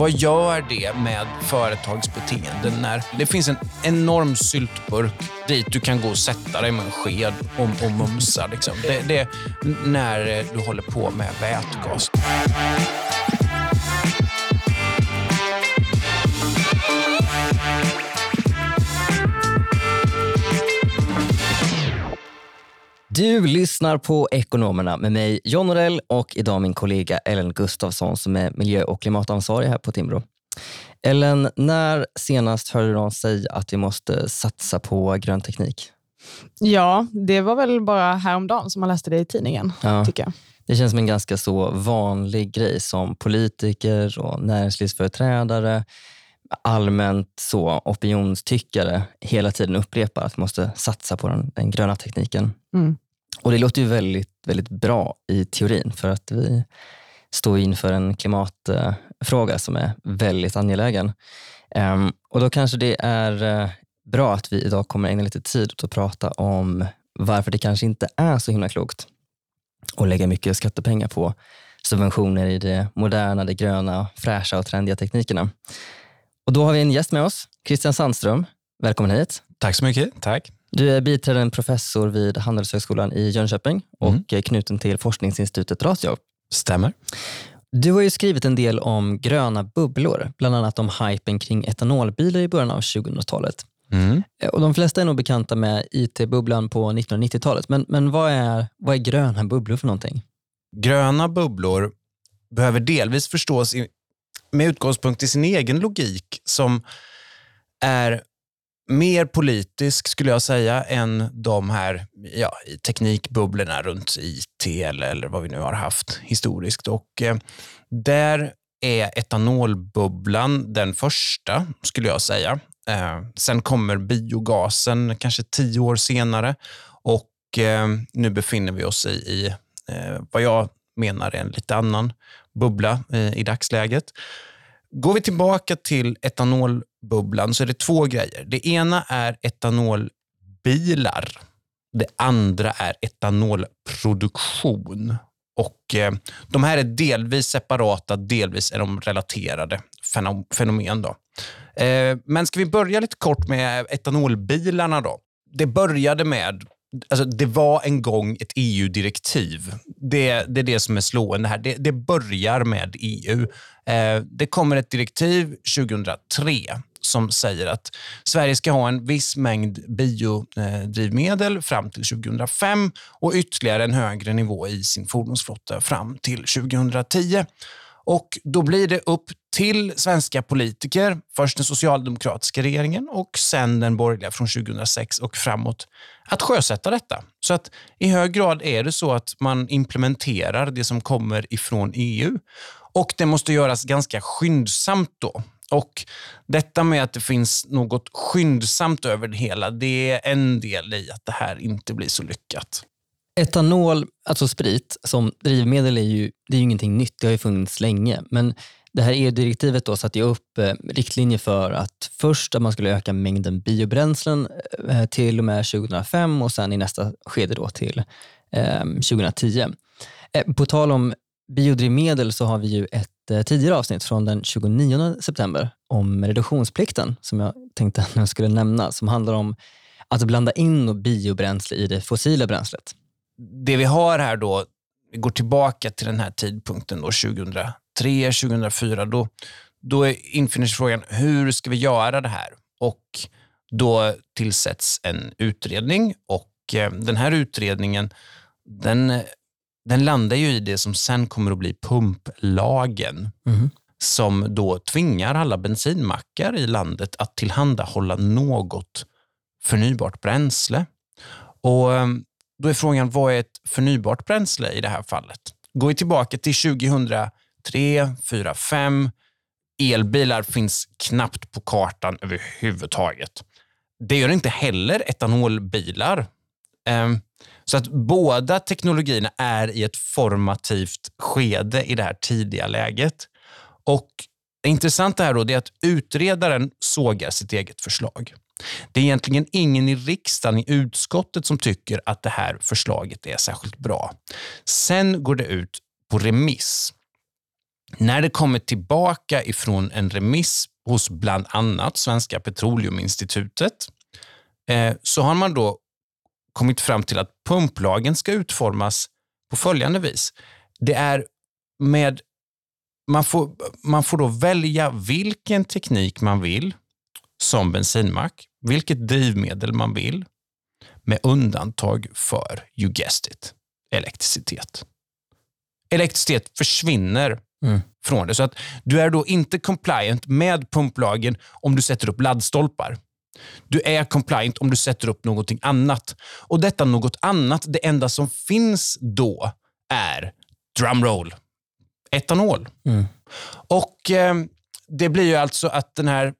vad gör det med företagsbeteenden när det finns en enorm syltburk dit du kan gå och sätta dig med en sked och, och mumsa? Liksom. Det, det, när du håller på med vätgas. Du lyssnar på Ekonomerna med mig John Norell och idag min kollega Ellen Gustafsson som är miljö och klimatansvarig här på Timbro. Ellen, när senast hörde du någon säga att vi måste satsa på grön teknik? Ja, det var väl bara häromdagen som man läste det i tidningen. Ja. tycker jag. Det känns som en ganska så vanlig grej som politiker och näringslivsföreträdare allmänt så opinionstyckare hela tiden upprepar att vi måste satsa på den, den gröna tekniken. Mm. Och Det låter ju väldigt, väldigt bra i teorin för att vi står inför en klimatfråga som är väldigt angelägen. Um, och Då kanske det är uh, bra att vi idag kommer ägna lite tid åt att prata om varför det kanske inte är så himla klokt att lägga mycket skattepengar på subventioner i det moderna, det gröna, fräscha och trendiga teknikerna. Och Då har vi en gäst med oss, Christian Sandström. Välkommen hit. Tack så mycket. Tack. Du är biträdande professor vid Handelshögskolan i Jönköping mm. och är knuten till forskningsinstitutet Ratio. Stämmer. Du har ju skrivit en del om gröna bubblor, bland annat om hypen kring etanolbilar i början av 2000-talet. Mm. Eh, och de flesta är nog bekanta med IT-bubblan på 1990-talet, men, men vad, är, vad är gröna bubblor för någonting? Gröna bubblor behöver delvis förstås i, med utgångspunkt i sin egen logik som är mer politisk skulle jag säga än de här ja, teknikbubblorna runt IT eller, eller vad vi nu har haft historiskt. Och eh, där är etanolbubblan den första, skulle jag säga. Eh, sen kommer biogasen kanske tio år senare och eh, nu befinner vi oss i, i eh, vad jag menar är en lite annan bubbla eh, i dagsläget. Går vi tillbaka till etanolbubblan så är det två grejer. Det ena är etanolbilar. Det andra är etanolproduktion. Och eh, De här är delvis separata, delvis är de relaterade fenomen. Då. Eh, men ska vi börja lite kort med etanolbilarna då? Det började med Alltså, det var en gång ett EU-direktiv. Det, det, är det som är slående här. Det, det börjar med EU. Eh, det kommer ett direktiv 2003 som säger att Sverige ska ha en viss mängd biodrivmedel fram till 2005 och ytterligare en högre nivå i sin fordonsflotta fram till 2010. Och Då blir det upp till svenska politiker, först den socialdemokratiska regeringen och sen den borgerliga från 2006 och framåt, att sjösätta detta. Så att i hög grad är det så att man implementerar det som kommer ifrån EU och det måste göras ganska skyndsamt då. Och Detta med att det finns något skyndsamt över det hela, det är en del i att det här inte blir så lyckat. Etanol, alltså sprit, som drivmedel är ju, det är ju ingenting nytt. Det har ju funnits länge. Men det här EU-direktivet då satte upp eh, riktlinjer för att först att man skulle öka mängden biobränslen eh, eh till och med 2005 och sen i nästa skede då till eh, 2010. Eh, på tal om biodrivmedel så har vi ju ett eh, tidigare avsnitt från den 29 september om reduktionsplikten som jag tänkte att jag skulle nämna, som handlar om att blanda in biobränsle i det fossila bränslet det vi har här då, vi går tillbaka till den här tidpunkten då, 2003, 2004. Då, då infinner sig frågan, hur ska vi göra det här? Och då tillsätts en utredning och eh, den här utredningen den, den landar ju i det som sen kommer att bli pumplagen. Mm. som då tvingar alla bensinmackar i landet att tillhandahålla något förnybart bränsle. Och eh, då är frågan, vad är ett förnybart bränsle i det här fallet? Går vi tillbaka till 2003, 2004, 2005. Elbilar finns knappt på kartan överhuvudtaget. Det gör inte heller etanolbilar. Ehm, så att båda teknologierna är i ett formativt skede i det här tidiga läget. Och det intressanta här då är att utredaren sågar sitt eget förslag. Det är egentligen ingen i riksdagen, i utskottet, som tycker att det här förslaget är särskilt bra. Sen går det ut på remiss. när det kommer tillbaka ifrån en remiss hos bland annat Svenska Petroleuminstitutet eh, så har man då kommit fram till att pumplagen ska utformas på följande vis. Det är med man får, man får då välja vilken teknik man vill som bensinmack, vilket drivmedel man vill, med undantag för, you guessed it, elektricitet. Elektricitet försvinner mm. från det. Så att du är då inte compliant med pumplagen om du sätter upp laddstolpar. Du är compliant om du sätter upp någonting annat. Och detta något annat, det enda som finns då är drumroll, etanol. Mm. Och eh, Det blir ju alltså att den här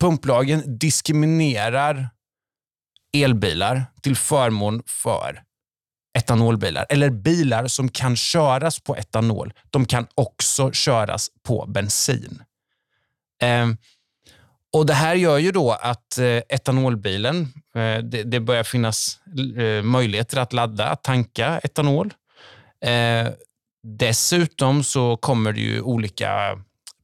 pumplagen diskriminerar elbilar till förmån för etanolbilar. Eller bilar som kan köras på etanol. De kan också köras på bensin. Eh, och Det här gör ju då att eh, etanolbilen, eh, det, det, börjar finnas eh, möjligheter att ladda, att tanka etanol. Eh, dessutom så kommer det ju olika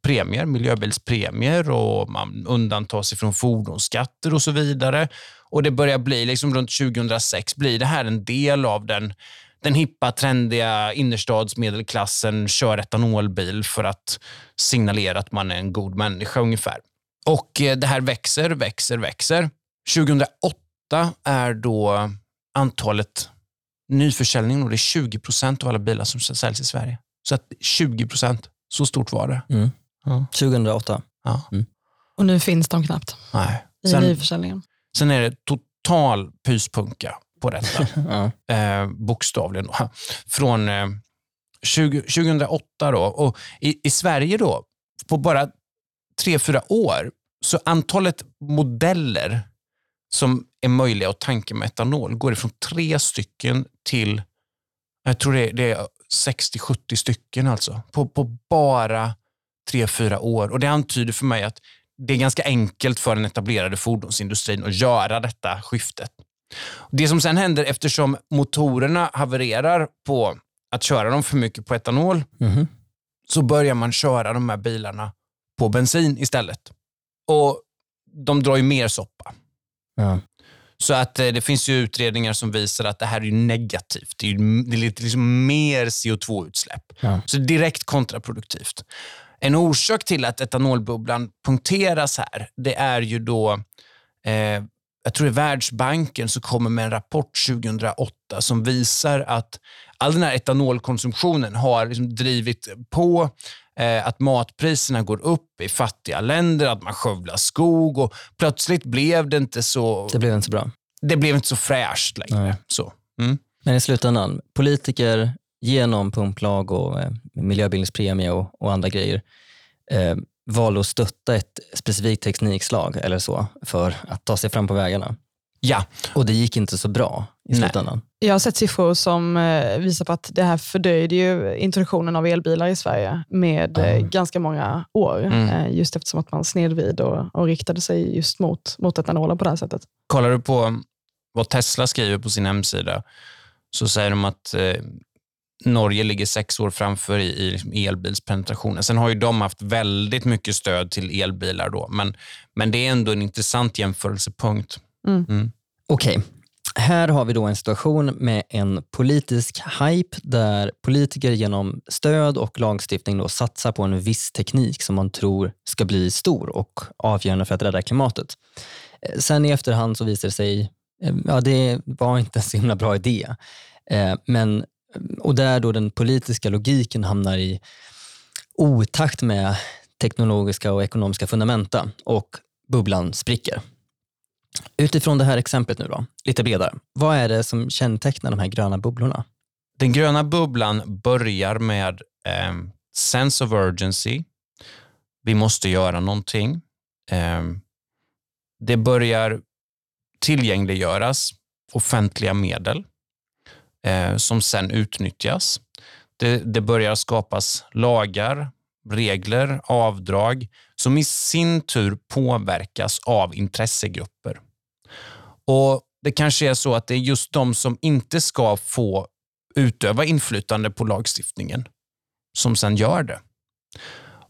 premier, miljöbilspremier och man undantas ifrån fordonsskatter och så vidare. Och Det börjar bli, liksom runt 2006, blir det här en del av den, den hippa, trendiga innerstadsmedelklassen kör etanolbil för att signalera att man är en god människa ungefär. Och eh, Det här växer, växer, växer. 2008 är då antalet nyförsäljning och det är 20 procent av alla bilar som säljs i Sverige. Så att 20 procent, så stort var det. Mm. Ja. 2008. Ja. Mm. Och nu finns de knappt Nej. i sen, nyförsäljningen. Sen är det total pyspunka på detta. ja. eh, bokstavligen. Från eh, 20, 2008 då. Och i, i Sverige då, på bara tre, fyra år, så antalet modeller som är möjliga att tanka med etanol går ifrån tre stycken till, jag tror det är, det är 60-70 stycken alltså, på, på bara tre, fyra år. Och Det antyder för mig att det är ganska enkelt för den etablerade fordonsindustrin att göra detta skiftet. Det som sen händer eftersom motorerna havererar på att köra dem för mycket på etanol, mm. så börjar man köra de här bilarna på bensin istället. Och De drar ju mer soppa. Ja. Så att eh, det finns ju utredningar som visar att det här är negativt. Det är, det är liksom mer CO2-utsläpp. Ja. Så direkt kontraproduktivt. En orsak till att etanolbubblan punkteras här, det är ju då, eh, jag tror det är Världsbanken som kommer med en rapport 2008 som visar att all den här etanolkonsumtionen har liksom drivit på eh, att matpriserna går upp i fattiga länder, att man skövlar skog och plötsligt blev det inte så... Det blev inte så bra. Det blev inte så fräscht längre. Så. Mm. Men i slutändan, politiker genom pumplag och eh, miljöbildningspremie och, och andra grejer eh, valde att stötta ett specifikt teknikslag eller så för att ta sig fram på vägarna. Ja. Och det gick inte så bra i slutändan. Jag har sett siffror som eh, visar på att det här fördröjde ju introduktionen av elbilar i Sverige med mm. ganska många år. Mm. Just eftersom att man snedvid och, och riktade sig just mot, mot etanolen på det här sättet. Kollar du på vad Tesla skriver på sin hemsida så säger de att eh, Norge ligger sex år framför i, i liksom elbilspenetrationen. Sen har ju de haft väldigt mycket stöd till elbilar, då, men, men det är ändå en intressant jämförelsepunkt. Mm. Mm. Okej, okay. här har vi då en situation med en politisk hype där politiker genom stöd och lagstiftning då satsar på en viss teknik som man tror ska bli stor och avgörande för att rädda klimatet. Eh, sen i efterhand så visar det sig eh, ja, det var inte en så himla bra idé. Eh, men och där då den politiska logiken hamnar i otakt med teknologiska och ekonomiska fundamenta och bubblan spricker. Utifrån det här exemplet nu då, lite bredare. Vad är det som kännetecknar de här gröna bubblorna? Den gröna bubblan börjar med eh, sense of urgency. Vi måste göra någonting. Eh, det börjar tillgängliggöras offentliga medel Eh, som sen utnyttjas. Det, det börjar skapas lagar, regler, avdrag som i sin tur påverkas av intressegrupper. Och Det kanske är så att det är just de som inte ska få utöva inflytande på lagstiftningen som sen gör det.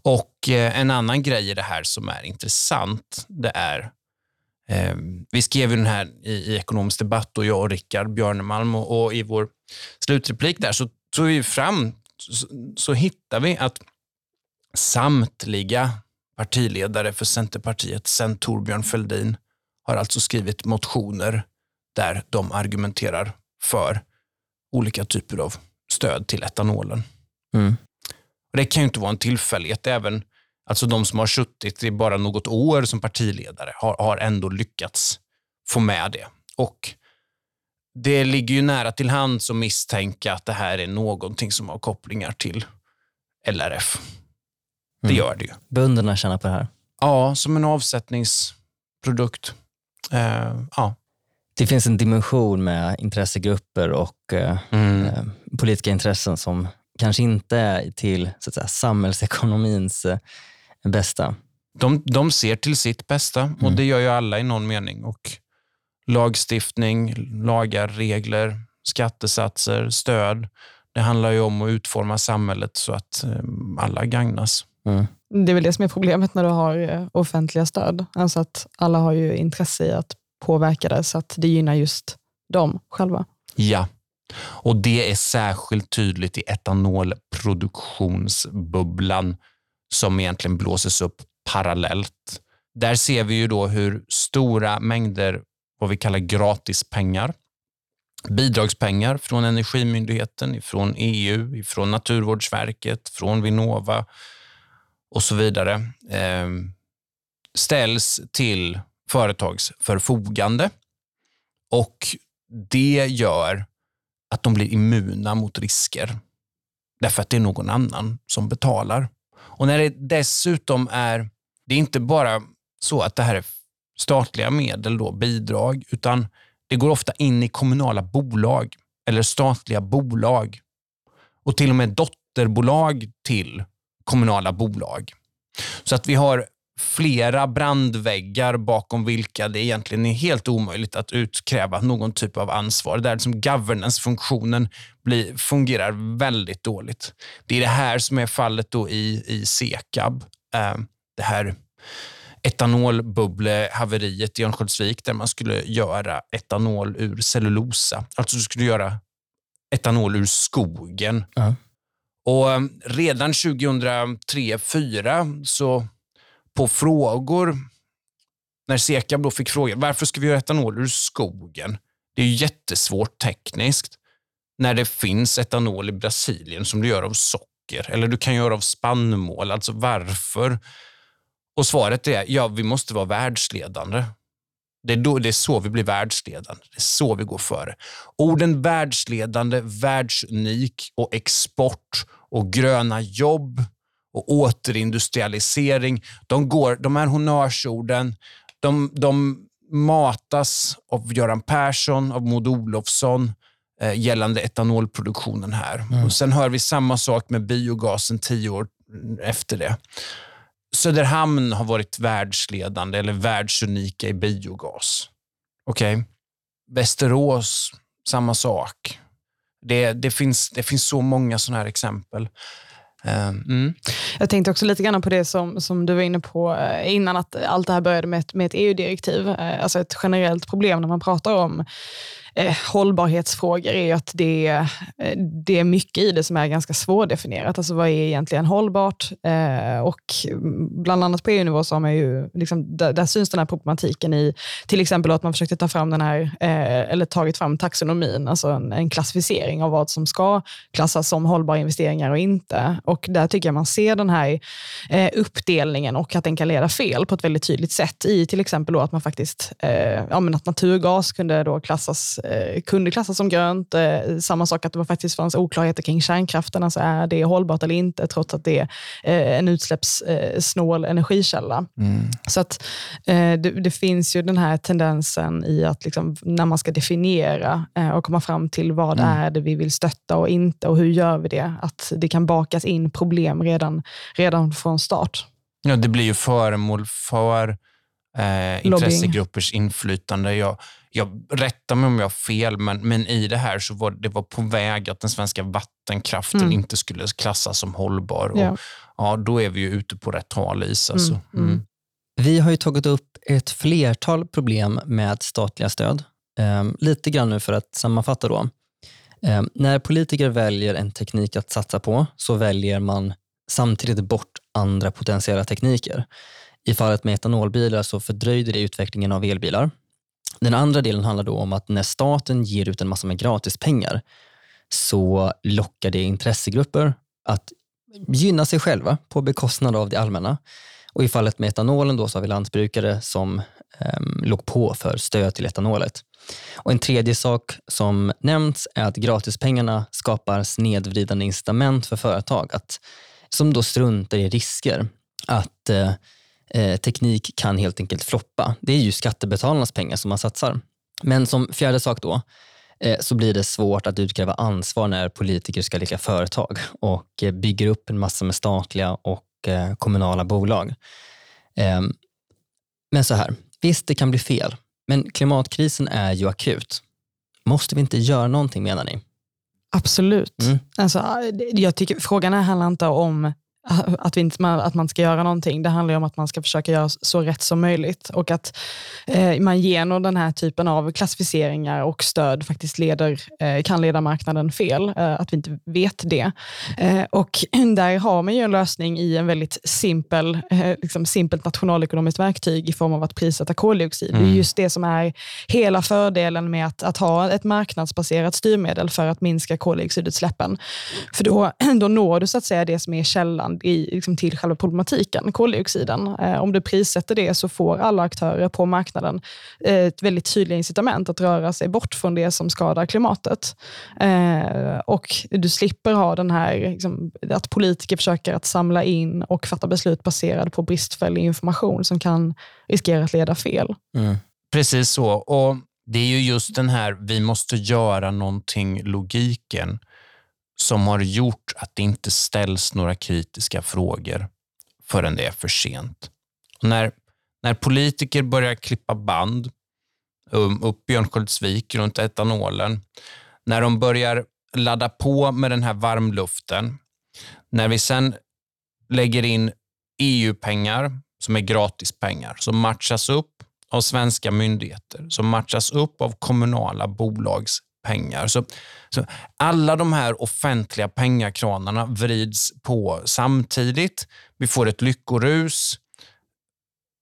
Och eh, En annan grej i det här som är intressant, det är eh, vi skrev ju den här i, i ekonomisk debatt, och jag och Rickard Björnemalm, och, och, i vår slutreplik där så tog vi fram, så, så hittar vi att samtliga partiledare för Centerpartiet sen Torbjörn Fälldin har alltså skrivit motioner där de argumenterar för olika typer av stöd till etanolen. Mm. Det kan ju inte vara en tillfällighet. Även alltså de som har suttit i bara något år som partiledare har, har ändå lyckats få med det. Och det ligger ju nära till hands att misstänka att det här är någonting som har kopplingar till LRF. Det mm. gör det ju. Bönderna tjänar på det här? Ja, som en avsättningsprodukt. Uh, ja. Det finns en dimension med intressegrupper och uh, mm. uh, politiska intressen som kanske inte är till så att säga, samhällsekonomins bästa. De, de ser till sitt bästa och mm. det gör ju alla i någon mening. Och lagstiftning, lagar, regler, skattesatser, stöd. Det handlar ju om att utforma samhället så att alla gagnas. Mm. Det är väl det som är problemet när du har eh, offentliga stöd. Alltså att alla har ju intresse i att påverka det så att det gynnar just dem själva. Ja, och det är särskilt tydligt i etanolproduktionsbubblan som egentligen blåses upp parallellt. Där ser vi ju då hur stora mängder vad vi kallar gratispengar, bidragspengar från Energimyndigheten, från EU, från Naturvårdsverket, från Vinnova, och så vidare eh, ställs till företags förfogande. Och det gör att de blir immuna mot risker. Därför att det är någon annan som betalar. Och när det dessutom är, det är inte bara så att det här är statliga medel, då, bidrag, utan det går ofta in i kommunala bolag eller statliga bolag och till och med dotterbolag till kommunala bolag. Så att vi har flera brandväggar bakom vilka det egentligen är helt omöjligt att utkräva någon typ av ansvar. Där liksom governance-funktionen fungerar väldigt dåligt. Det är det här som är fallet då i, i Sekab. Eh, det här etanolbubblehaveriet i Örnsköldsvik där man skulle göra etanol ur cellulosa. Alltså du skulle göra etanol ur skogen. Uh och eh, redan 2003-2004 så på frågor, när Sekab då fick frågan varför ska vi göra etanol ur skogen? Det är jättesvårt tekniskt när det finns etanol i Brasilien som du gör av socker eller du kan göra av spannmål. Alltså varför? Och svaret är ja, vi måste vara världsledande. Det är, då, det är så vi blir världsledande. Det är så vi går före. Orden världsledande, världsunik och export och gröna jobb och återindustrialisering. De, går, de här honnörsorden de, de matas av Göran Persson, av Maud Olofsson eh, gällande etanolproduktionen här. Mm. Och Sen hör vi samma sak med biogasen tio år efter det. Söderhamn har varit världsledande eller världsunika i biogas. Okej. Okay. Västerås, samma sak. Det, det, finns, det finns så många sådana här exempel. Ehm. Mm. Jag tänkte också lite grann på det som, som du var inne på eh, innan, att allt det här började med ett, med ett EU-direktiv. Eh, alltså ett generellt problem när man pratar om eh, hållbarhetsfrågor är att det, eh, det är mycket i det som är ganska svårdefinierat. Alltså vad är egentligen hållbart? Eh, och bland annat på EU-nivå så har man ju, liksom, där, där, syns den här problematiken i till exempel att man försökte ta fram den här, eh, eller tagit fram taxonomin, alltså en, en, klassificering av vad som ska klassas som hållbara investeringar och inte. Och där tycker jag man ser den här eh, uppdelningen och att den kan leda fel på ett väldigt tydligt sätt i till exempel då att man faktiskt, eh, ja, men att naturgas kunde då klassas eh, kunde klassas som grönt. Eh, samma sak att det faktiskt fanns oklarheter kring kärnkraften. Alltså är det hållbart eller inte, trots att det är eh, en utsläppssnål energikälla. Mm. Så att eh, det, det, finns ju den här tendensen i att liksom, när man ska definiera eh, och komma fram till vad mm. är det vi vill stötta och inte och hur gör vi det? Att det kan bakas in problem redan, redan från start. Ja, det blir ju föremål för eh, intressegruppers inflytande. Jag, jag rättar mig om jag har fel, men, men i det här så var det var på väg att den svenska vattenkraften mm. inte skulle klassas som hållbar. Ja. Och, ja, då är vi ju ute på rätt hal is. Alltså. Mm. mm. Mm. Vi har ju tagit upp ett flertal problem med statliga stöd. Um, lite grann nu för att sammanfatta då. Um, när politiker väljer en teknik att satsa på så väljer man samtidigt bort andra potentiella tekniker. I fallet med etanolbilar så fördröjde det utvecklingen av elbilar. Den andra delen handlar då om att när staten ger ut en massa med gratispengar så lockar det intressegrupper att gynna sig själva på bekostnad av det allmänna. Och I fallet med etanolen då så har vi lantbrukare som eh, låg på för stöd till etanolet. Och En tredje sak som nämnts är att gratispengarna skapar snedvridande incitament för företag att, som då struntar i risker. Att eh, eh, teknik kan helt enkelt floppa. Det är ju skattebetalarnas pengar som man satsar. Men som fjärde sak då, eh, så blir det svårt att utkräva ansvar när politiker ska leka företag och eh, bygger upp en massa med statliga och eh, kommunala bolag. Ehm, men så här, visst det kan bli fel, men klimatkrisen är ju akut. Måste vi inte göra någonting menar ni? Absolut. Mm. Alltså, jag tycker, frågan här handlar inte om att, vi inte, att man ska göra någonting. Det handlar om att man ska försöka göra så rätt som möjligt och att eh, man genom den här typen av klassificeringar och stöd faktiskt leder, eh, kan leda marknaden fel, eh, att vi inte vet det. Eh, och där har man ju en lösning i en väldigt simpel, eh, liksom simpelt nationalekonomiskt verktyg i form av att prissätta koldioxid. Mm. Det är mm. just det som är hela fördelen med att, att ha ett marknadsbaserat styrmedel för att minska koldioxidutsläppen. För då, då når du så att säga det som är källan i, liksom till själva problematiken, koldioxiden. Eh, om du prissätter det så får alla aktörer på marknaden eh, ett väldigt tydligt incitament att röra sig bort från det som skadar klimatet. Eh, och du slipper ha den här, liksom, att politiker försöker att samla in och fatta beslut baserade på bristfällig information som kan riskera att leda fel. Mm. Precis så. Och Det är ju just den här, vi måste göra någonting, logiken som har gjort att det inte ställs några kritiska frågor förrän det är för sent. Och när, när politiker börjar klippa band um, upp Björnsköldsvik runt etanolen, när de börjar ladda på med den här varmluften, när vi sen lägger in EU-pengar som är gratispengar, som matchas upp av svenska myndigheter, som matchas upp av kommunala bolags pengar. Så, så alla de här offentliga pengakranarna vrids på samtidigt. Vi får ett lyckorus,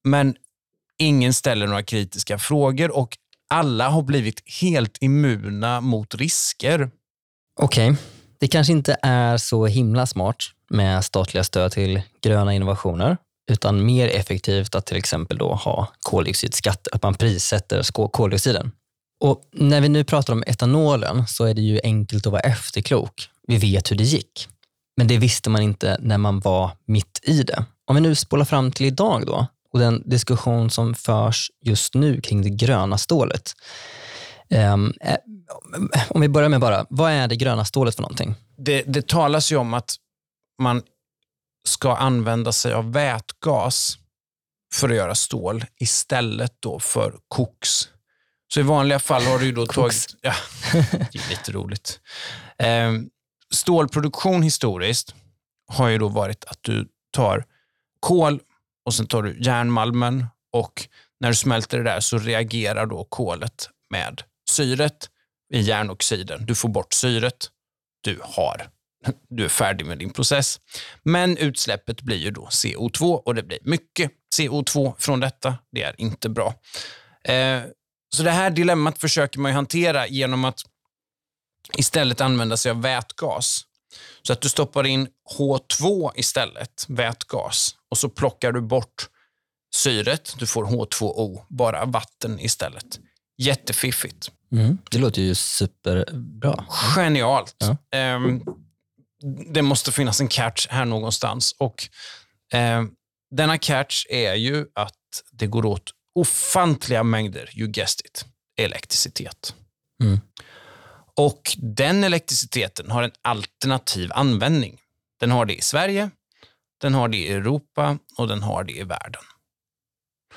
men ingen ställer några kritiska frågor och alla har blivit helt immuna mot risker. Okej, okay. det kanske inte är så himla smart med statliga stöd till gröna innovationer, utan mer effektivt att till exempel då ha koldioxidskatt, att man prissätter koldioxiden. Och när vi nu pratar om etanolen så är det ju enkelt att vara efterklok. Vi vet hur det gick. Men det visste man inte när man var mitt i det. Om vi nu spolar fram till idag då och den diskussion som förs just nu kring det gröna stålet. Um, om vi börjar med bara, vad är det gröna stålet för någonting? Det, det talas ju om att man ska använda sig av vätgas för att göra stål istället då för koks så i vanliga fall har du ju då tagit... Ja, det är lite roligt. Eh, stålproduktion historiskt har ju då varit att du tar kol och sen tar du järnmalmen och när du smälter det där så reagerar då kolet med syret i järnoxiden. Du får bort syret. Du har du är färdig med din process. Men utsläppet blir ju då CO2 och det blir mycket CO2 från detta. Det är inte bra. Eh, så det här dilemmat försöker man hantera genom att istället använda sig av vätgas. Så att du stoppar in H2 istället, vätgas, och så plockar du bort syret. Du får H2O, bara vatten istället. Jättefiffigt. Mm. Det låter ju superbra. Genialt. Ja. Um, det måste finnas en catch här någonstans. Och um, Denna catch är ju att det går åt ofantliga mängder, you guessed it, elektricitet. Mm. Och den elektriciteten har en alternativ användning. Den har det i Sverige, den har det i Europa och den har det i världen.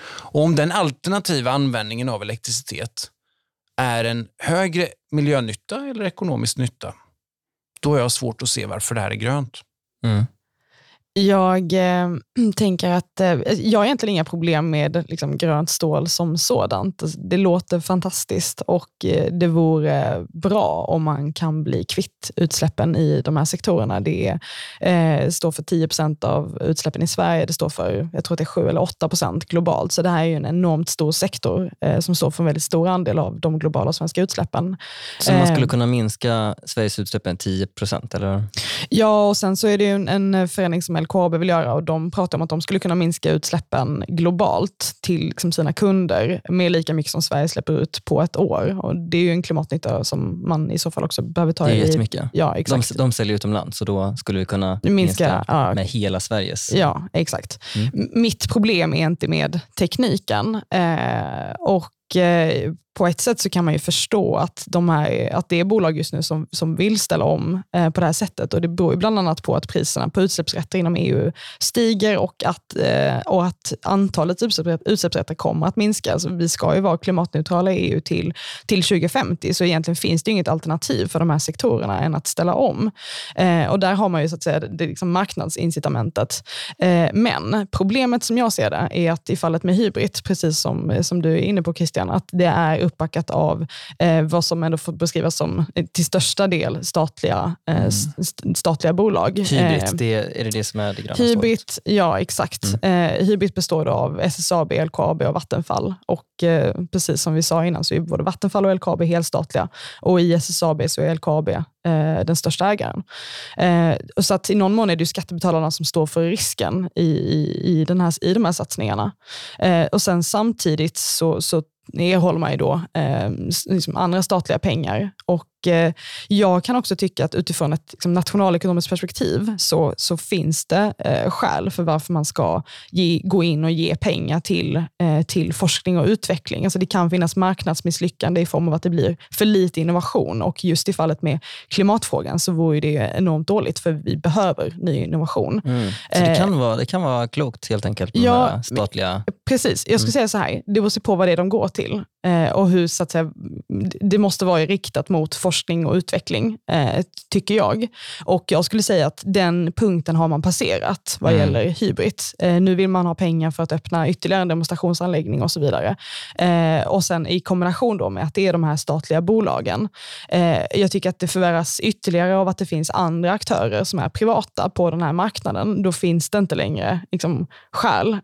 Och om den alternativa användningen av elektricitet är en högre miljönytta eller ekonomisk nytta, då har jag svårt att se varför det här är grönt. Mm. Jag eh, tänker att eh, jag har egentligen inga problem med liksom, grönt stål som sådant. Alltså, det låter fantastiskt och eh, det vore bra om man kan bli kvitt utsläppen i de här sektorerna. Det eh, står för 10% av utsläppen i Sverige. Det står för jag tror att det är 7 eller 8% globalt. Så det här är en enormt stor sektor eh, som står för en väldigt stor andel av de globala svenska utsläppen. Så man skulle Eh, kunna minska Sveriges utsläpp med 10 eller? Ja, och sen så är det en, en förening som LKAB vill göra och de pratar om att de skulle kunna minska utsläppen globalt till liksom sina kunder med lika mycket som Sverige släpper ut på ett år. Och Det är ju en klimatnytta som man i så fall också behöver ta Det är i. jättemycket. Ja, De, exakt. de säljer utomlands så då skulle vi kunna Minska, minska, ja. med hela Sveriges. Ja, exakt. Mm. Mitt problem är inte med tekniken. Eh, och eh, på ett sätt så kan man ju förstå att, de här, att det är bolag just nu som, som vill ställa om eh, på det här sättet. Och Det beror ju bland annat på att priserna på utsläppsrätter inom EU stiger och att, eh, och att antalet utsläppsrätter, utsläppsrätter kommer att minska. Alltså, vi ska ju vara klimatneutrala i EU till, till 2050, så egentligen finns det inget alternativ för de här sektorerna än att ställa om. Eh, och Där har man ju så att säga, det liksom marknadsincitamentet. Eh, men problemet som jag ser det är att i fallet med hybrid, precis som, som du är inne på Christian, att det är uppbackat av eh, vad som ändå får beskrivas som eh, till största del statliga, eh, st- statliga bolag. Eh, det, är det det som är det gröna stålet? Hybrid, ja exakt. Eh, Hybrid består av SSAB, LKAB och Vattenfall. Och precis som vi sa innan så är både Vattenfall och LKAB helstatliga. Och i SSAB så är LKAB den största ägaren. Eh, så att i någon mån är det skattebetalarna som står för risken i, i, i, den här, i de här satsningarna. Eh, och sen samtidigt så, så erhåller man ju då eh, liksom andra statliga pengar. Och eh, Jag kan också tycka att utifrån ett liksom, nationalekonomiskt perspektiv så, så finns det eh, skäl för varför man ska ge, gå in och ge pengar till, eh, till forskning och utveckling. Alltså det kan finnas marknadsmisslyckande i form av att det blir för lite innovation och just i fallet med klimatfrågan så vore det enormt dåligt för vi behöver ny innovation. Mm. Så det kan, vara, det kan vara klokt helt enkelt med Ja, de här statliga... Precis, jag skulle säga så här, det beror på vad det är de går till. Eh, och hur, så att säga, det måste vara riktat mot forskning och utveckling, eh, tycker jag. Och jag skulle säga att den punkten har man passerat vad Mm. gäller hybrid. Eh, nu vill man ha pengar för att öppna ytterligare en demonstrationsanläggning och så vidare. Och sen i kombination då med att det är de här statliga bolagen. Jag tycker att det förvärras ytterligare av att det finns andra aktörer som är privata på den här marknaden. Då finns det inte längre liksom, skäl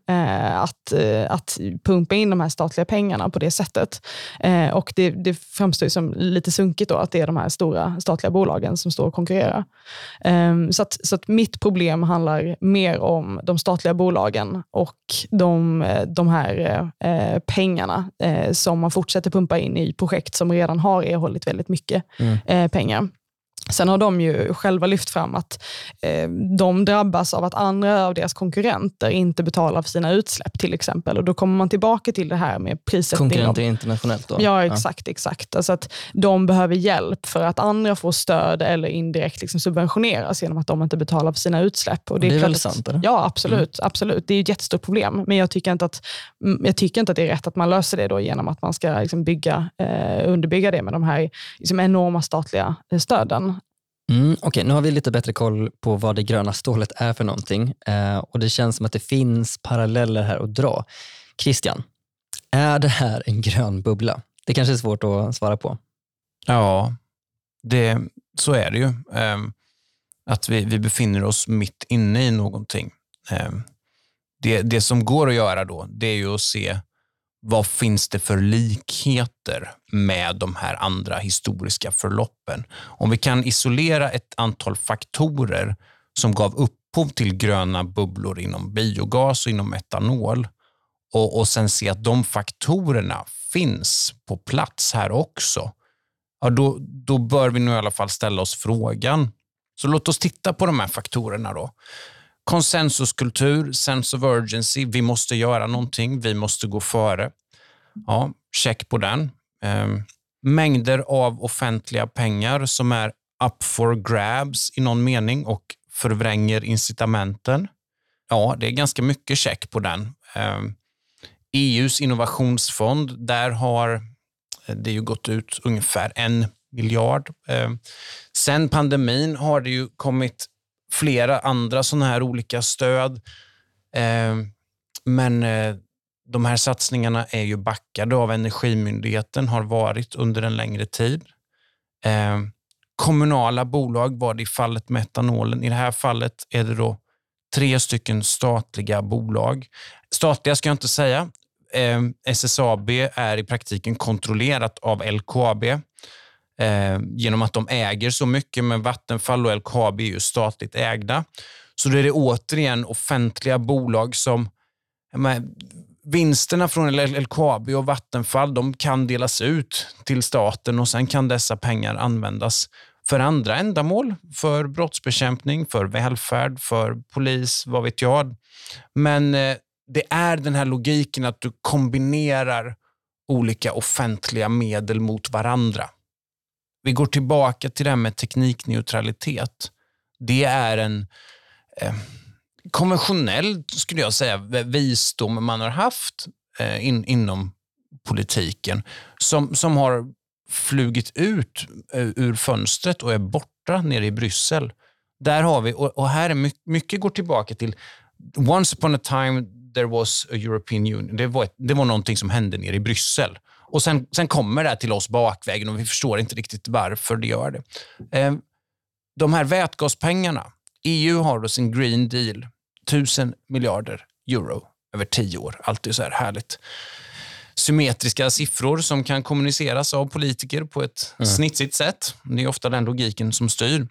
att, att pumpa in de här statliga pengarna på det sättet. Eh, och det, det framstår som lite sunkigt då att det är de här stora statliga bolagen som står och konkurrerar. Eh, så, att, så att mitt problem handlar mer om de statliga bolagen och de, eh, de här eh, pengarna eh, som man fortsätter pumpa in i projekt som redan har erhållit väldigt mycket Mm. eh, pengar. Sen har de ju själva lyft fram att eh, de drabbas av att andra av deras konkurrenter inte betalar för sina utsläpp till exempel. Och Då kommer man tillbaka till det här med prissättning. Konkurrenter internationellt då? Ja, exakt. exakt. Alltså att de behöver hjälp för att andra får stöd eller indirekt liksom subventioneras genom att de inte betalar för sina utsläpp. Och Det är klart väl att- sant, eller? Ja, absolut, absolut. Det är ett jättestort problem. Men jag tycker inte att, mm, jag tycker inte att det är rätt att man löser det då genom att man ska liksom bygga, eh, underbygga det med de här liksom enorma statliga eh, stöden. Mm, Okej, nu har vi lite bättre koll på vad det gröna stålet är för någonting eh, och det känns som att det finns paralleller här att dra. Christian, är det här en grön bubbla? Det kanske är svårt att svara på. Ja, det, så är det ju. Eh, att vi, vi befinner oss mitt inne i någonting. Eh, det, det som går att göra då, det är ju att se vad finns det för likheter med de här andra historiska förloppen. Om vi kan isolera ett antal faktorer som gav upphov till gröna bubblor inom biogas och inom etanol och, och sen se att de faktorerna finns på plats här också, ja, då, då bör vi nu i alla fall ställa oss frågan. Så låt oss titta på de här faktorerna då. Konsensuskultur, sense of urgency, vi måste göra någonting, vi måste gå före. Ja, check på den. Ehm, mängder av offentliga pengar som är up for grabs i någon mening och förvränger incitamenten. Ja, det är ganska mycket check på den. Ehm, EUs innovationsfond, där har eh, det ju gått ut ungefär en miljard. Ehm, sen pandemin har det ju kommit flera andra sådana här olika stöd. Eh, men eh, de här satsningarna är ju backade av Energimyndigheten, har varit under en längre tid. Eh, kommunala bolag var det i fallet med etanolen. I det här fallet är det då tre stycken statliga bolag. Statliga ska jag inte säga. Eh, SSAB är i praktiken kontrollerat av LKAB eh, genom att de äger så mycket, men Vattenfall och LKAB är ju statligt ägda. Så då är det återigen offentliga bolag som... Men, vinsterna från LKAB och Vattenfall de kan delas ut till staten och sen kan dessa pengar användas för andra ändamål. För brottsbekämpning, för välfärd, för polis, vad vet jag. Men eh, det är den här logiken att du kombinerar olika offentliga medel mot varandra. Vi går tillbaka till det här med teknikneutralitet. Det är en eh, konventionell, skulle jag säga, visdom man har haft eh, in, inom politiken som, som har flugit ut eh, ur fönstret och är borta nere i Bryssel. Där har vi, och, och här är mycket, mycket går tillbaka till Once upon a time there was a European Union. Det var, ett, det var någonting som hände nere i Bryssel. Och sen, sen kommer det till oss bakvägen och vi förstår inte riktigt varför det gör det. Eh, de här vätgaspengarna. EU har sin Green Deal. Tusen miljarder euro över tio år. Alltid så här härligt symmetriska siffror som kan kommuniceras av politiker på ett mm. snitsigt sätt. Det är ofta den logiken som styr.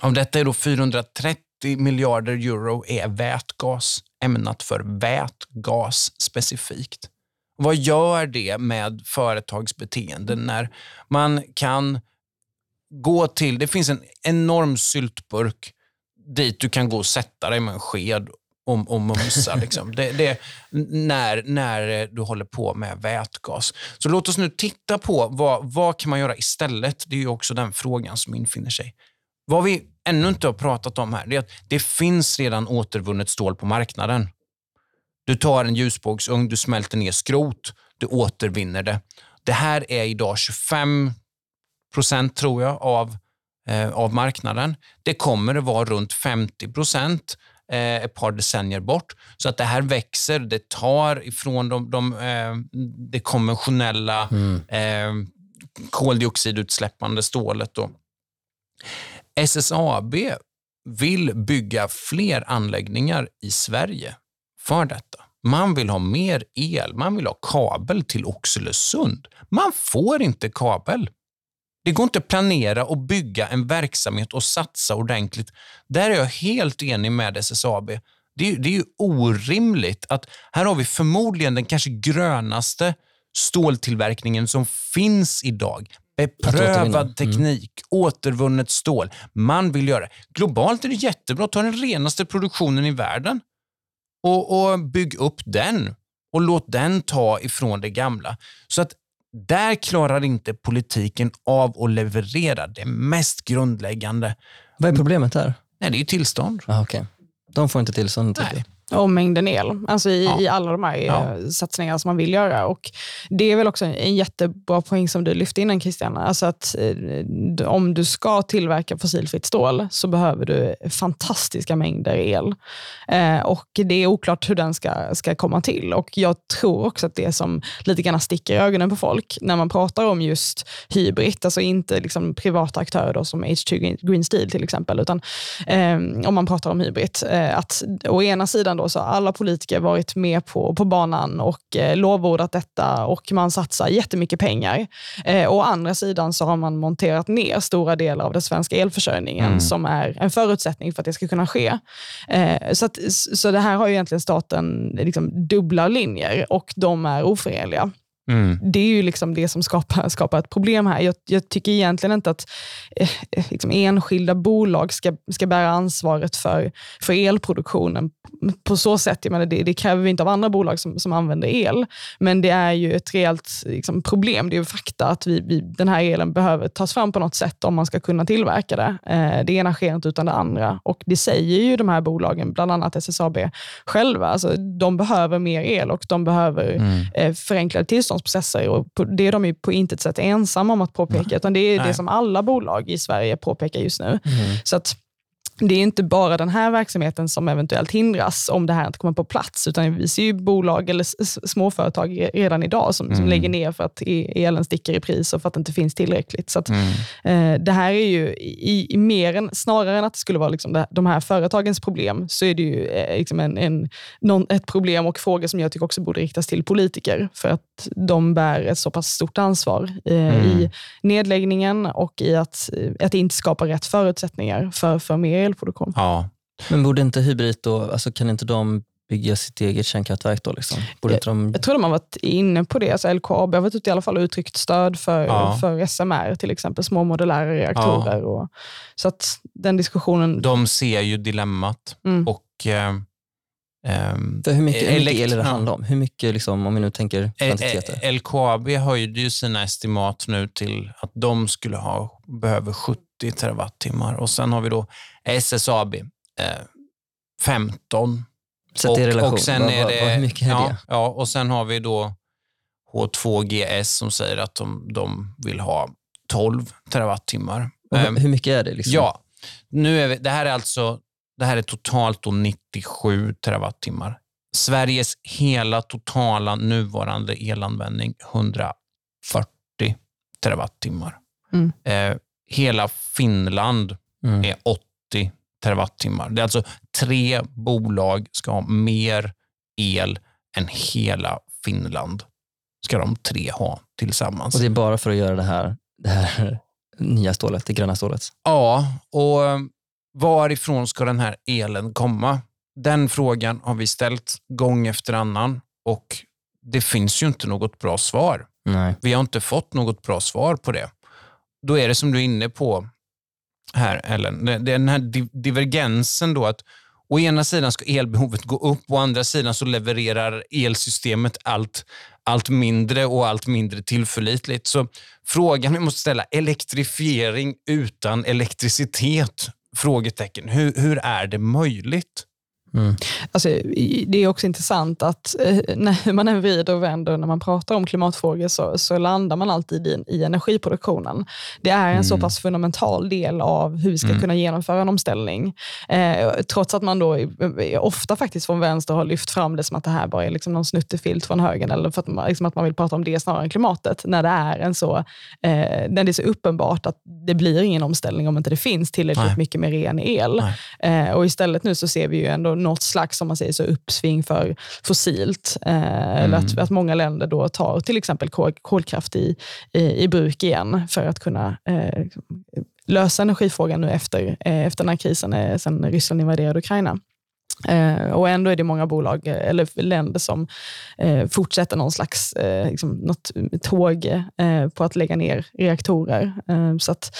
Av detta är då 430 miljarder euro är vätgas, ämnat för vätgas specifikt. Vad gör det med företagsbeteenden när man kan gå till, det finns en enorm syltburk dit du kan gå och sätta dig med en sked och, och mumsa. liksom. det, det, när, när du håller på med vätgas. Så låt oss nu titta på vad, vad kan man göra istället? Det är också den frågan som infinner sig. Vad vi ännu inte har pratat om här är att det finns redan återvunnet stål på marknaden. Du tar en ljusbågsugn, du smälter ner skrot, du återvinner det. Det här är idag 25 procent, tror jag, av, eh, av marknaden. Det kommer att vara runt 50 procent eh, ett par decennier bort. Så att det här växer. Det tar ifrån de, de, eh, det konventionella mm. eh, koldioxidutsläppande stålet. Då. SSAB vill bygga fler anläggningar i Sverige för detta. Man vill ha mer el, man vill ha kabel till Oxelösund. Man får inte kabel. Det går inte att planera och bygga en verksamhet och satsa ordentligt. Där är jag helt enig med SSAB. Det är, det är ju orimligt att här har vi förmodligen den kanske grönaste ståltillverkningen som finns idag. Beprövad mm. teknik, mm. återvunnet stål. Man vill göra. Globalt är det jättebra att ha den renaste produktionen i världen och, och bygg upp den och låt den ta ifrån det gamla. Så att där klarar inte politiken av att leverera det mest grundläggande. Vad är problemet där? Nej, det är ju tillstånd. Ah, okay. De får inte tillstånd? Nej. Och mängden el, alltså i, ja. i alla de här ja. Eh, satsningarna som man vill göra. Och Det är väl också en jättebra poäng som du lyfte innan Christian. Alltså att eh, om du ska tillverka fossilfritt stål så behöver du fantastiska mängder el. Eh, och Det är oklart hur den ska, ska komma till. Och Jag tror också att det som lite grann sticker i ögonen på folk när man pratar om just hybrid, alltså inte liksom privata aktörer som H2 Green Steel till exempel, utan eh, om man pratar om hybrid, eh, att å ena sidan då så har alla politiker varit med på, på banan och eh, lovordat detta och man satsar jättemycket pengar. Eh, å andra sidan så har man monterat ner stora delar av den svenska elförsörjningen mm. som är en förutsättning för att det ska kunna ske. Eh, så, att, så det här har ju egentligen staten liksom dubbla linjer och de är oförenliga. Mm. Det är ju liksom det som skapar, skapar ett problem här. Jag, jag tycker egentligen inte att eh, liksom enskilda bolag ska, ska bära ansvaret för, för elproduktionen på så sätt. Jag menar, det, det kräver vi inte av andra bolag som, som använder el, men det är ju ett reellt liksom, problem. Det är ju fakta att vi, vi, den här elen behöver tas fram på något sätt om man ska kunna tillverka det. Eh, det ena sker inte utan det andra och det säger ju de här bolagen, bland annat SSAB själva. Alltså, de behöver mer el och de behöver mm. eh, förenklade tillståndsprocesser. Och det är de ju på intet sätt ensamma om att påpeka, utan det är Nej. det som alla bolag i Sverige påpekar just nu. Mm. Så att det är inte bara den här verksamheten som eventuellt hindras om det här inte kommer på plats, utan vi ser ju bolag eller småföretag redan idag som, mm. som lägger ner för att elen sticker i pris och för att det inte finns tillräckligt. Så att, mm. eh, det här är ju i, i, mer än, snarare än att det skulle vara liksom det, de här företagens problem, så är det ju eh, liksom en, en, någon, ett problem och frågor som jag tycker också borde riktas till politiker, för att de bär ett så pass stort ansvar eh, mm. i nedläggningen och i att, att inte skapa rätt förutsättningar för, för mer elproduktion. Ja. Men borde inte Hybrid då, alltså kan inte de bygga sitt eget kärnkraftverk då? Liksom? Borde jag, de... jag tror de har varit inne på det. Alltså LKAB har varit ute i alla fall och uttryckt stöd för, ja. för SMR, till exempel små modulära reaktorer. Ja. Och, så att den diskussionen... De ser ju dilemmat. Mm. och... Eh, hur mycket, hur mycket el är det handlar om? Hur mycket, liksom, om vi nu tänker kvantiteter? LKAB höjde ju sina estimat nu till att de skulle ha, behöver 70 terawattimmar och sen har vi då SSAB eh, 15. Sätt och, i relation. Och sen är det, hur mycket är ja, det? Ja, och sen har vi då H2GS som säger att de, de vill ha 12 terawattimmar. Um, hur mycket är det? Liksom? Ja, nu är vi, det här är alltså det här är totalt 97 terawattimmar. Sveriges hela totala nuvarande elanvändning 140 terawattimmar. Mm. Eh, hela Finland mm. är 80 terawattimmar. Det är alltså tre bolag ska ha mer el än hela Finland. Ska de tre ha tillsammans. Och det är bara för att göra det här, det här nya stålet, det gröna stålet? Ja, och varifrån ska den här elen komma? Den frågan har vi ställt gång efter annan och det finns ju inte något bra svar. Nej. Vi har inte fått något bra svar på det. Då är det som du är inne på här, Ellen, det är den här divergensen då att å ena sidan ska elbehovet gå upp, å andra sidan så levererar elsystemet allt, allt mindre och allt mindre tillförlitligt. Så frågan vi måste ställa, elektrifiering utan elektricitet? Frågetecken. Hur, hur är det möjligt? Mm. Alltså, det är också intressant att eh, när man än vrider och vänder när man pratar om klimatfrågor så, så landar man alltid i, i energiproduktionen. Det är en mm. så pass fundamental del av hur vi ska mm. kunna genomföra en omställning. Eh, trots att man då ofta faktiskt från vänster har lyft fram det som att det här bara är liksom någon snuttefilt från högen eller för att man, liksom att man vill prata om det snarare än klimatet. När det är, en så, eh, när det är så uppenbart att det blir ingen omställning om inte det finns tillräckligt Nej. mycket med ren el. Eh, och istället nu så ser vi ju ändå något slags om man säger så, uppsving för fossilt. Eh, mm. Eller att, att många länder då tar till exempel kol, kolkraft i, i, i, bruk igen för att kunna eh, lösa energifrågan nu efter, eh, efter den här krisen, eh, sen Ryssland invaderade Ukraina. Eh, och ändå är det många bolag eh, eller länder som eh, fortsätter någon slags eh, liksom, något tåg eh, på att lägga ner reaktorer. Eh, så att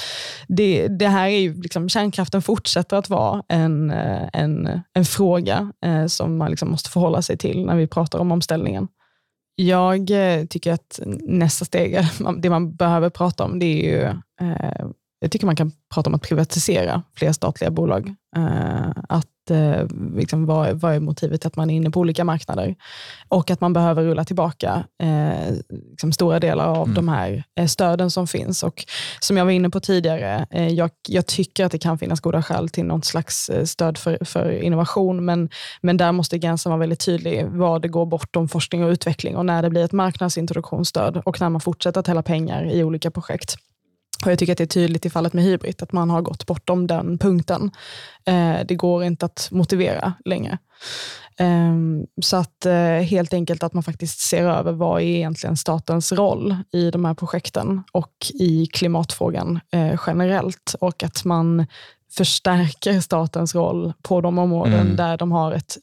det, det här är ju, liksom, kärnkraften fortsätter att vara en, eh, en, en fråga eh, som man liksom måste förhålla sig till när vi pratar om omställningen. Jag tycker att nästa steg, det man behöver prata om, det är ju jag tycker man kan prata om att privatisera fler statliga bolag. att eh, liksom, vad, vad är motivet till att man är inne på olika marknader? Och att man behöver rulla tillbaka eh, liksom stora delar av mm. de här eh, stöden som finns. Och som jag var inne på tidigare, eh, jag, jag, tycker att det kan finnas goda skäl till något slags eh, stöd för, för innovation, men, men där måste gränsen vara väldigt tydlig, var det går bortom forskning och utveckling och när det blir ett marknadsintroduktionsstöd och när man fortsätter att hälla pengar i olika projekt. Och jag tycker att det är tydligt i fallet med Hybrid att man har gått bortom den punkten. Eh, det går inte att motivera längre. Eh, så att eh, helt enkelt att man faktiskt ser över vad är egentligen statens roll i de här projekten och i klimatfrågan eh, generellt och att man förstärker statens roll på de områden mm. där de har ett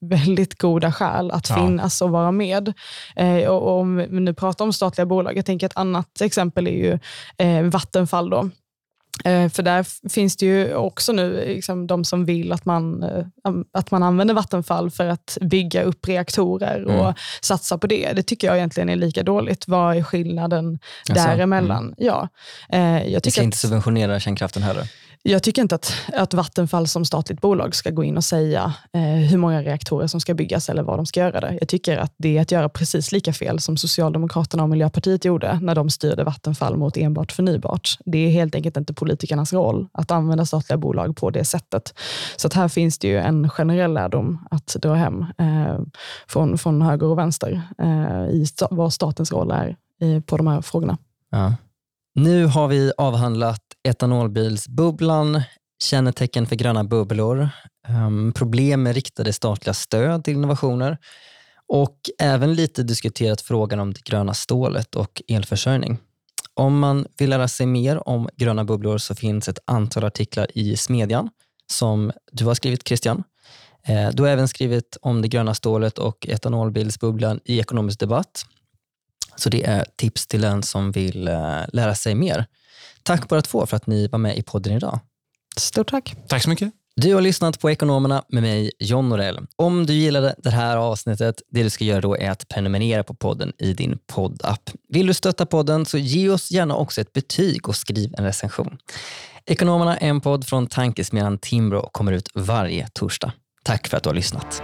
väldigt goda skäl att ja. finnas och vara med. Eh, och om vi nu pratar om statliga bolag, jag tänker ett annat exempel är ju eh, Vattenfall. Då Eh, för där finns det ju också nu liksom, de som vill att man, eh, att man använder Vattenfall för att bygga upp reaktorer och mm. satsa på det. Det tycker jag egentligen är lika dåligt. Vad är skillnaden alltså, däremellan? Mm. Ja, eh, jag Vi ska att, inte subventionera kärnkraften heller. Jag tycker inte att, att Vattenfall som statligt bolag ska gå in och säga eh, hur många reaktorer som ska byggas eller vad de ska göra. Det. Jag tycker att det är att göra precis lika fel som Socialdemokraterna och Miljöpartiet gjorde när de styrde Vattenfall mot enbart förnybart. Det är helt enkelt inte politikernas roll att använda statliga bolag på det sättet. Så att här finns det ju en generell lärdom att dra hem eh, från, från höger och vänster eh, i vad statens roll är eh, på de här frågorna. Ja. Nu har vi avhandlat etanolbilsbubblan, kännetecken för gröna bubblor, ehm, problem med riktade statliga stöd till innovationer och även lite diskuterat frågan om det gröna stålet och elförsörjning. Om man vill lära sig mer om gröna bubblor så finns ett antal artiklar i Smedjan som du har skrivit Christian. Eh, du har även skrivit om det gröna stålet och etanolbilsbubblan i Ekonomisk debatt. Så det är tips till den som vill eh, lära sig mer. Tack båda två för att ni var med i podden idag. Stort tack. Tack så mycket. Du har lyssnat på Ekonomerna med mig, John Norell. Om du gillade det här avsnittet, det du ska göra då är att prenumerera på podden i din poddapp. Vill du stötta podden så ge oss gärna också ett betyg och skriv en recension. Ekonomerna är en podd från tankesmedjan Timbro och kommer ut varje torsdag. Tack för att du har lyssnat.